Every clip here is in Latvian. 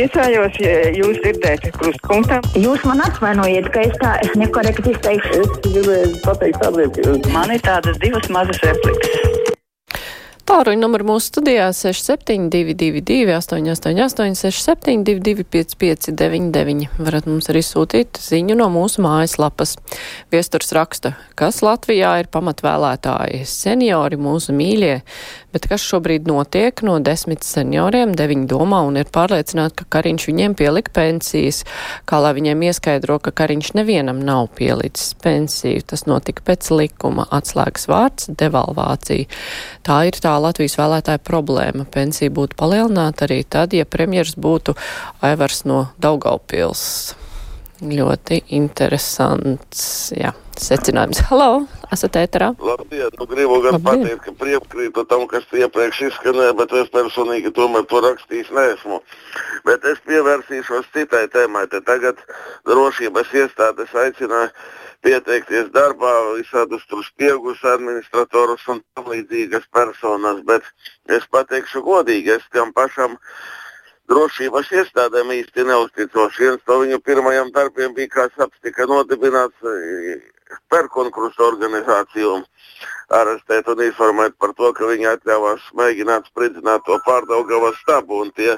priecājos, ja jūs dzirdēsiet krustpunktā. Jūs man atvainojiet, ka es tā nekorekti izteikšu. Es gribēju pateikt ka Man ir tādas divas mazas replikas. Tāruņa numuru mūsu studijā 6722, 888, 672, 559, varat mums arī sūtīt ziņu no mūsu mājaslapas. Viesturs raksta, kas Latvijā ir pamatvēlētāji, seniori mūsu mīļie, bet kas šobrīd notiek no desmit senioriem, deviņi domā un ir pārliecināti, ka Kariņš viņiem pielika pensijas, kā lai viņiem ieskaidro, ka Kariņš nevienam nav pielicis pensiju. Tas notika pēc likuma atslēgas vārds - devalvācija. Tā ir tā Latvijas vēlētāja problēma. Pensija būtu palielināta arī tad, ja premjers būtu Aivars no Daugaupils. Ļoti interesants, jā, secinājums. Halo, esat ēterā? Labdien, nu gribu gan Labdien. pateikt, ka piekrītu tam, kas iepriekš izskanēja, bet es personīgi tomēr to rakstījis neesmu. Bet es pievērsīšos citai tēmai. Te tagad drošības iestādes aicināja pieteikties darbā visādus tur spiegus administratorus un tam līdzīgas personas, bet es pateikšu godīgi, es tam pašam drošības iestādēm īsti neuzticos. Viens no viņu pirmajiem darbiem bija, kā saps, tika nodibināts eh, perkonkrustu organizāciju arestēt un informēt par to, ka viņi atļāvās mēģināt spridzināt to pārdaugavas stabu. Un tie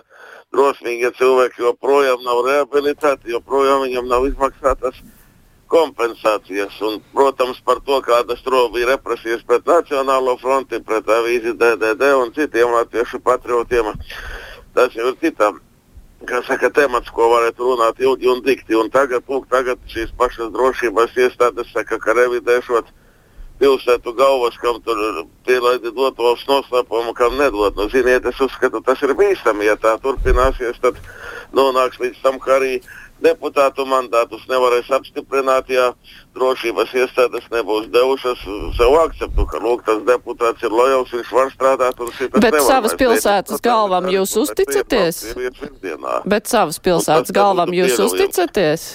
drosmīgie cilvēki joprojām nav rehabilitēti, joprojām viņam nav izmaksātas kompensācijas. Un, protams, par to, kādas tur bija represijas pret Nacionālo fronti, pret avīzi DDD un citiem latviešu patriotiem. Tas jau ir citām. Saka, temats, ko varētu runāt ilgi un dikti. Un tagad, lūk, tagad šīs pašas drošības iestādes saka, ka revidēšot pilsētu galvas, kam tur pielaidi dotos noslēpumu, kam nedod. Nu, ziniet, es uzskatu, tas ir bīstami. Ja tā turpināsies, tad nonāks līdz tam, ka arī deputātu mandātus nevarēs apstiprināt, ja drošības iestādes nebūs devušas sev akceptu, ka lūk, tas deputāts ir lojals, viņš var strādāt un šitas Bet nevar. savas pilsētas galvam jūs uzticaties? Bet savas pilsētas tas galvam jūs uzticaties?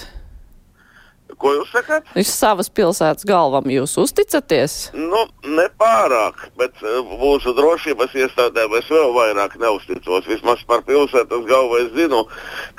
Ko jūs sakat? Uz savas pilsētas galvam jūs uzticaties? Nu, nepārāk, bet eh, mūsu drošības iestādēm es vēl vairāk neusticos. Vismaz par pilsētas galvu es zinu,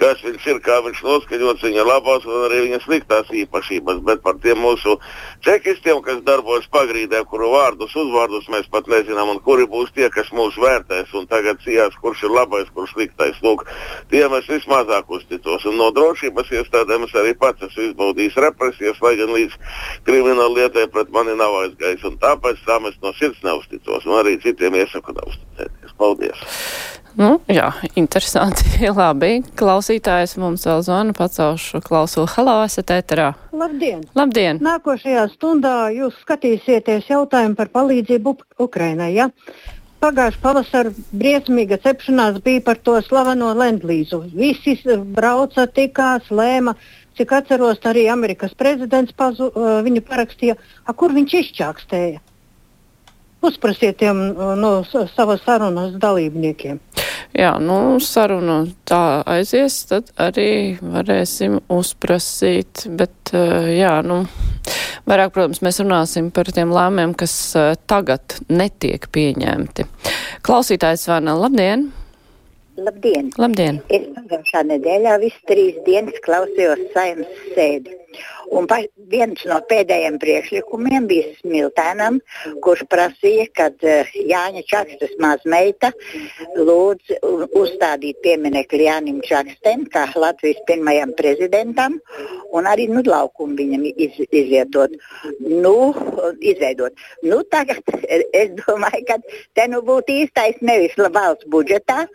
kas viņš ir, kā viņš noskaņots, viņa labās un arī viņa sliktās īpašības. Bet par tiem mūsu čekistiem, kas darbojas pagrīdē, kuru vārdus, uzvārdus mēs pat nezinām, un kuri būs tie, kas mūs vērtēs un tagad cījās, kurš ir labais, kurš sliktais. Lūk, tiem es vismazāk uzticos. Un no drošības iestādēm es arī pats esmu izbaudījis represijas, lai gan līdz krimināla lietai pret mani nav aizgājis. Un tāpēc tam es no sirds neusticos. Un arī citiem iesaku neusticēties. Paldies! Nu, jā, interesanti. Labi, klausītājs mums vēl zvana, pacelšu klausulu. Halo, esat ēterā. Labdien! Labdien! Nākošajā stundā jūs skatīsieties jautājumu par palīdzību Uk- Ukrainai. Ja? Pagājušā pavasara briesmīga cepšanās bija par to slaveno Lendlīzu. Visi brauca, tikās, lēma. Cik atceros, arī Amerikas prezidents pazu, uh, viņu parakstīja. A, kur viņš izčākstēja? Uzprasiet tiem uh, no savas sarunas dalībniekiem. Jā, nu, saruna tā aizies, tad arī varēsim uzprasīt, bet, eh, jā, nu, vairāk, protams, mēs runāsim par tiem lēmumiem, kas tagad netiek pieņemti. Klausītājs Vana, labdien! Labdien! Labdien! Es pagājušā nedēļā visu trīs dienas klausījos saimnes sēdi. Un pa, viens no pēdējiem priekšlikumiem bija Smiltēnam, kurš prasīja, ka uh, Jāņa Čakstas mazmeita lūdz uzstādīt pieminekli Jānim Čakstam, kā Latvijas pirmajam prezidentam, un arī nu, laukumu viņam iz, izvietot, nu, izveidot. Nu, tagad es domāju, ka te nu būtu īstais nevis valsts budžetā,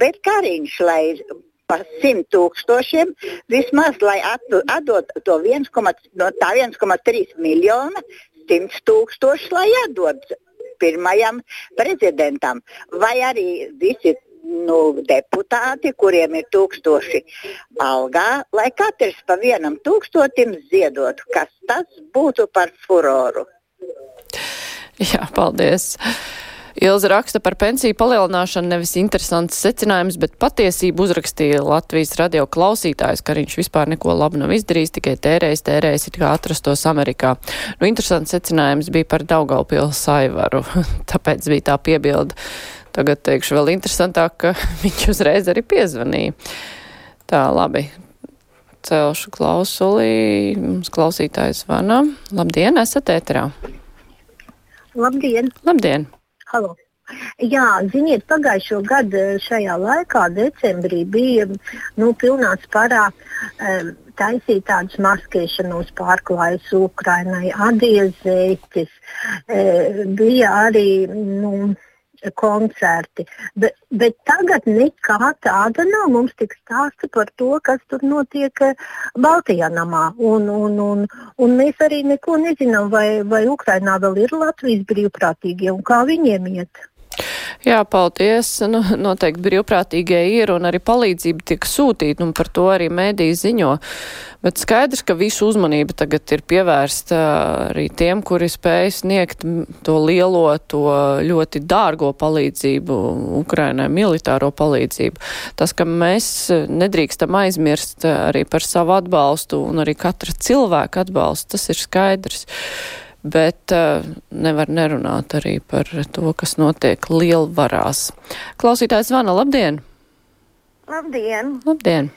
bet Kariņš, lai par simt tūkstošiem, vismaz lai atdu- atdot to 1, no tā 1,3 miljona, 100 tūkstoši, lai atdod pirmajam prezidentam. Vai arī visi nu, deputāti, kuriem ir tūkstoši algā, lai katrs pa vienam tūkstotim ziedotu, kas tas būtu par furoru. Jā, paldies! Ilza raksta par pensiju palielināšanu nevis interesants secinājums, bet patiesību uzrakstīja Latvijas radio klausītājs, ka viņš vispār neko labu nav izdarījis, tikai tērējis, tērējis, it kā atrastos Amerikā. Nu, interesants secinājums bija par Daugaupils saivaru, tāpēc bija tā piebilda. Tagad teikšu vēl interesantāk, ka viņš uzreiz arī piezvanīja. Tā, labi. Celšu klausulī. Mums klausītājs zvana. Labdien, esat ēterā. Labdien! Labdien! Halo. Jā, ziniet, pagājušo gadu šajā laikā, decembrī, bija nu, pilnā sparā um, taisīt tādas maskēšanos pārklājas Ukrainai, adiezēķis, e, bija arī nu, koncerti. Bet, bet tagad nekā tāda nav. Mums tik stāsta par to, kas tur notiek eh, Baltijā namā. Un, un, un, un mēs arī neko nezinām, vai, vai Ukrainā vēl ir Latvijas brīvprātīgie un kā viņiem iet. Jā, paldies. Nu, noteikti brīvprātīgie ir un arī palīdzība tiek sūtīta, un par to arī mēdī ziņo. Bet skaidrs, ka visu uzmanību tagad ir pievērsta arī tiem, kuri spēj sniegt to lielo, to ļoti dārgo palīdzību Ukrainai, militāro palīdzību. Tas, ka mēs nedrīkstam aizmirst arī par savu atbalstu un arī katra cilvēka atbalstu, tas ir skaidrs bet uh, nevar nerunāt arī par to, kas notiek lielvarās. Klausītājs zvana, labdien! Labdien! Labdien!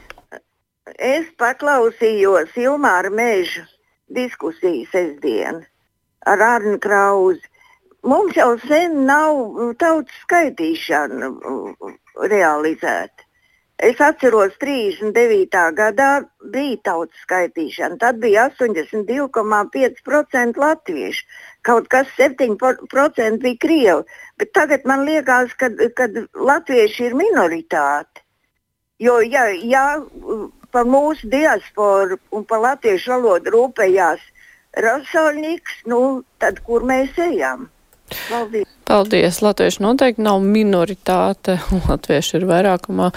Es paklausījos Ilmāra Meža diskusiju sestdien ar Arnu Krauzi. Mums jau sen nav tautas skaitīšana realizēta. Es atceros, 39. gadā bija tautas skaitīšana. Tad bija 82,5% latviešu. Kaut kas 7% bija krievi. Bet tagad man liekas, ka latvieši ir minoritāte. Jo, ja, ja par mūsu diasporu un par latviešu valodu rūpējās Rasolniks, nu, tad kur mēs ejam? Paldies! Paldies! Latvieši noteikti nav minoritāte, latvieši ir vairākumā,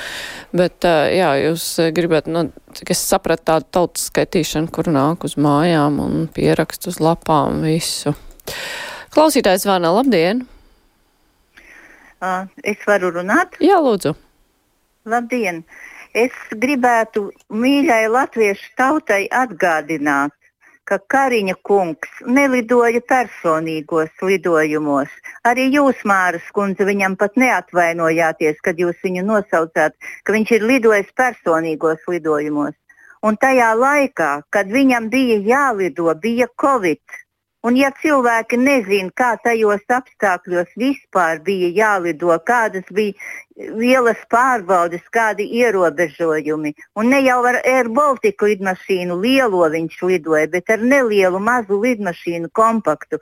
bet jā, jūs gribat, nu, cik es sapratu tādu tautas skaitīšanu, kur nāk uz mājām un pierakst uz lapām visu. Klausītājs Vāna, labdien! Es varu runāt? Jā, lūdzu. Labdien! Es gribētu mīļai latviešu tautai atgādināt, ka Kariņa kungs nelidoja personīgos lidojumos. Arī jūs, Māras kundze, viņam pat neatvainojāties, kad jūs viņu nosaucāt, ka viņš ir lidojis personīgos lidojumos. Un tajā laikā, kad viņam bija jālido, bija Covid. Un ja cilvēki nezina, kā tajos apstākļos vispār bija jālido, kādas bija vielas pārbaudes, kādi ierobežojumi, un ne jau ar Air Baltica lidmašīnu lielo viņš lidoja, bet ar nelielu mazu lidmašīnu kompaktu.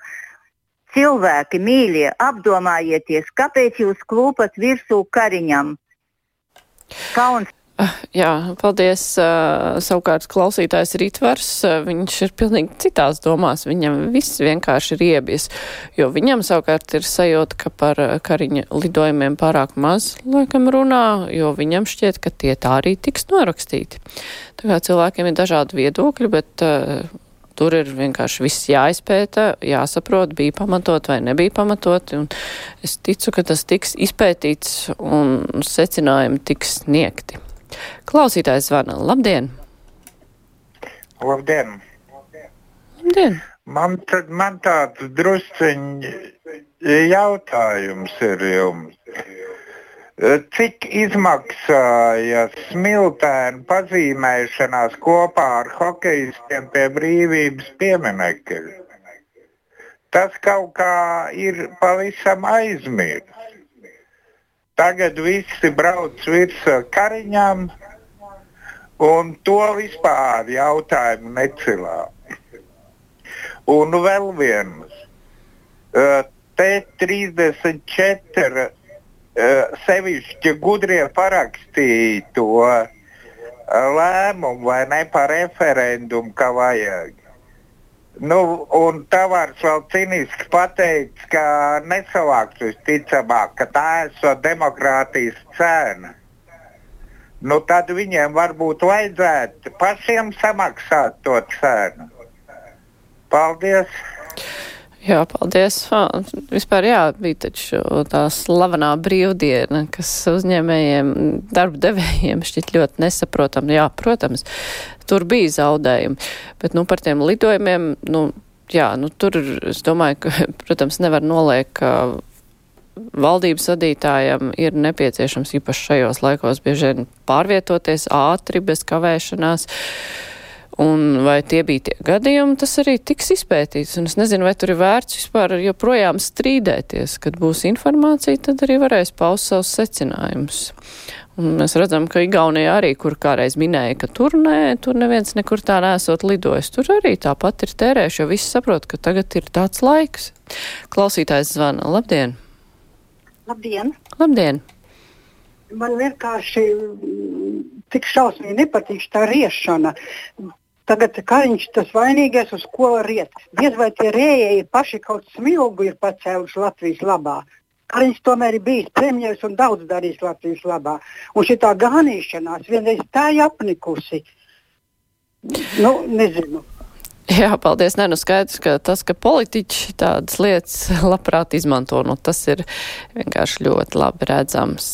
Cilvēki, mīļie, apdomājieties, kāpēc jūs klūpat virsū kariņam. Kauns jā, paldies. Uh, savukārt klausītājs Ritvars, uh, viņš ir pilnīgi citās domās. Viņam viss vienkārši ir iebies, jo viņam savukārt ir sajūta, ka par kariņa lidojumiem pārāk maz laikam runā, jo viņam šķiet, ka tie tā arī tiks norakstīti. Tā kā cilvēkiem ir dažādi viedokļi, bet uh, tur ir vienkārši viss jāizpēta, jāsaprot, bija pamatot vai nebija pamatot, un es ticu, ka tas tiks izpētīts un secinājumi tiks sniegti. Klausītājs zvana. Labdien! Labdien! Labdien! Man, tad, man tāds drusciņš jautājums ir jums. Cik izmaksāja smiltēna pazīmēšanās kopā ar hokeistiem pie brīvības pieminekļa? Tas kaut kā ir pavisam aizmirsts. Tagad visi brauc virsū kariņām, un to vispār jautājumu necilā. Un vēl viens. T34 sevišķi gudrie parakstīja to lēmumu vai ne par referendumu, ka vajag. Nu, un Tavārs vēl cīniski pateica, ka nesavāks visticamāk, ka tā esot demokrātijas cena. Nu, tad viņiem varbūt vajadzētu pašiem samaksāt to cenu. Paldies! Jā, paldies. Vispār jā, bija taču tā slavenā brīvdiena, kas uzņēmējiem, darba devējiem šķiet ļoti nesaprotam. Jā, protams, tur bija zaudējumi, bet, nu, par tiem lidojumiem, nu, jā, nu, tur, es domāju, ka, protams, nevar noliekt, ka valdības vadītājam ir nepieciešams īpaši šajos laikos bieži vien pārvietoties ātri, bez kavēšanās. Un vai tie bija tie gadījumi, tas arī tiks izpētīts. Un es nezinu, vai tur ir vērts vispār joprojām strīdēties. Kad būs informācija, tad arī varēs paust savus secinājumus. Un mēs redzam, ka Igaunijā arī, kur kādreiz minēja, ka tur nē, tur neviens nekur tā nesot lidojis. Tur arī tāpat ir tērējuši, jo visi saprot, ka tagad ir tāds laiks. Klausītājs zvana. Labdien! Labdien! Labdien! Man vienkārši mm, tik šausmīgi nepatīk tā riešana. Tagad Kariņš tas vainīgais, uz ko riet. Diez vai tie rējēji paši kaut smilgu ir pacēluši Latvijas labā. Kariņš tomēr ir bijis premjeras un daudz darījis Latvijas labā. Un šī tā gānīšanās vienreiz tā ir apnikusi. Nu, nezinu. Jā, paldies. Nē, nu skaidrs, ka tas, ka politiķi tādas lietas labprāt izmanto, nu tas ir vienkārši ļoti labi redzams.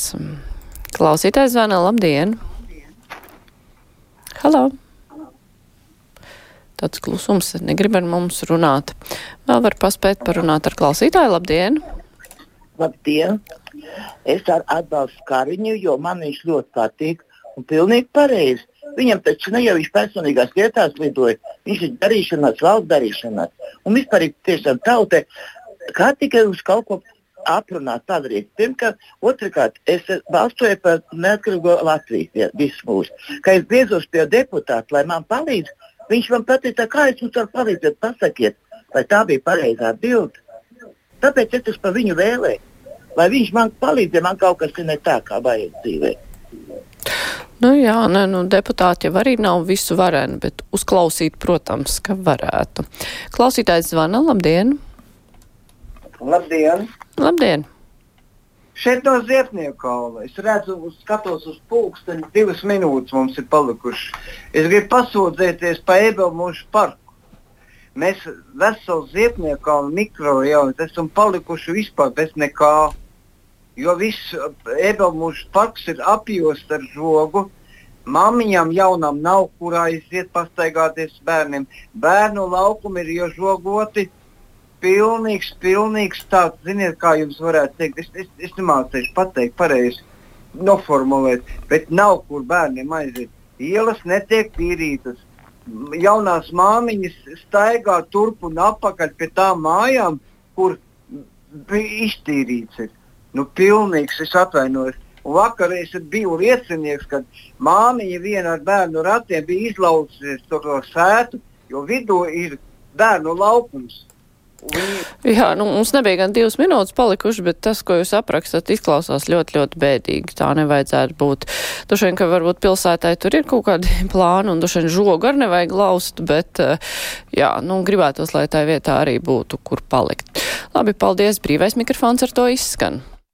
Klausītājs zvana, labdien! Halo! Tāds klusums, negrib ar mums runāt. Vēl var paspēt parunāt ar klausītāju. Labdien! Labdien! Es ar atbalstu Kariņu, jo man viņš ļoti patīk un pilnīgi pareizi. Viņam taču ne jau viņš personīgās lietās lidoja, viņš ir darīšanās, valsts darīšanās. Un vispār ir tiešām tautai, kā tikai uz kaut ko aprunāt, padarīt. Pirmkārt, otrkārt, es balsoju par neatkarīgo Latviju, ja, visu mūsu. Kā es griezos pie deputāta, lai man palīdz, Viņš man pateica, kā es jums varu palīdzēt, pasakiet, vai tā bija pareizā bilde. Tāpēc es par viņu vēlēju, lai viņš man palīdz, ja man kaut kas ir ne tā, kā vajag dzīvē. Nu jā, ne, nu, deputāti jau arī nav visu vareni, bet uzklausīt, protams, ka varētu. Klausītājs zvana, labdien! Labdien! Labdien! Šeit no Ziepnieku kaula. Es redzu, skatos uz pulksteni, divas minūtes mums ir palikušas. Es gribu pasūdzēties pa Ebelmušu parku. Mēs veselu Ziepnieku kaulu mikrorajonu esam palikuši vispār bez nekā. Jo viss Ebelmušu parks ir apjosts ar žogu. Māmiņām jaunām nav, kurā iziet pastaigāties bērniem. Bērnu laukumi ir iežogoti pilnīgs, pilnīgs tāds, ziniet, kā jums varētu teikt, es, es, es nemācīšu pateikt pareizi, noformulēt, bet nav kur bērniem aiziet. Ielas netiek tīrītas. Jaunās māmiņas staigā turp un atpakaļ pie tām mājām, kur iztīrīts ir. Nu, pilnīgs, es atvainojos. Un vakar es biju liecinieks, kad māmiņa viena ar bērnu ratiem bija izlauzusies to sētu, jo vidū ir bērnu laukums. Jā, nu, mums nebija gan divas minūtes palikuši, bet tas, ko jūs aprakstat, izklausās ļoti, ļoti bēdīgi. Tā nevajadzētu būt. Duši vien, ka varbūt pilsētai tur ir kaut kādi plāni un duši vien žogu ar nevajag laust, bet, eh, jā, nu, gribētos, lai tā vietā arī būtu, kur palikt. Labi, paldies, brīvais mikrofons ar to izskan.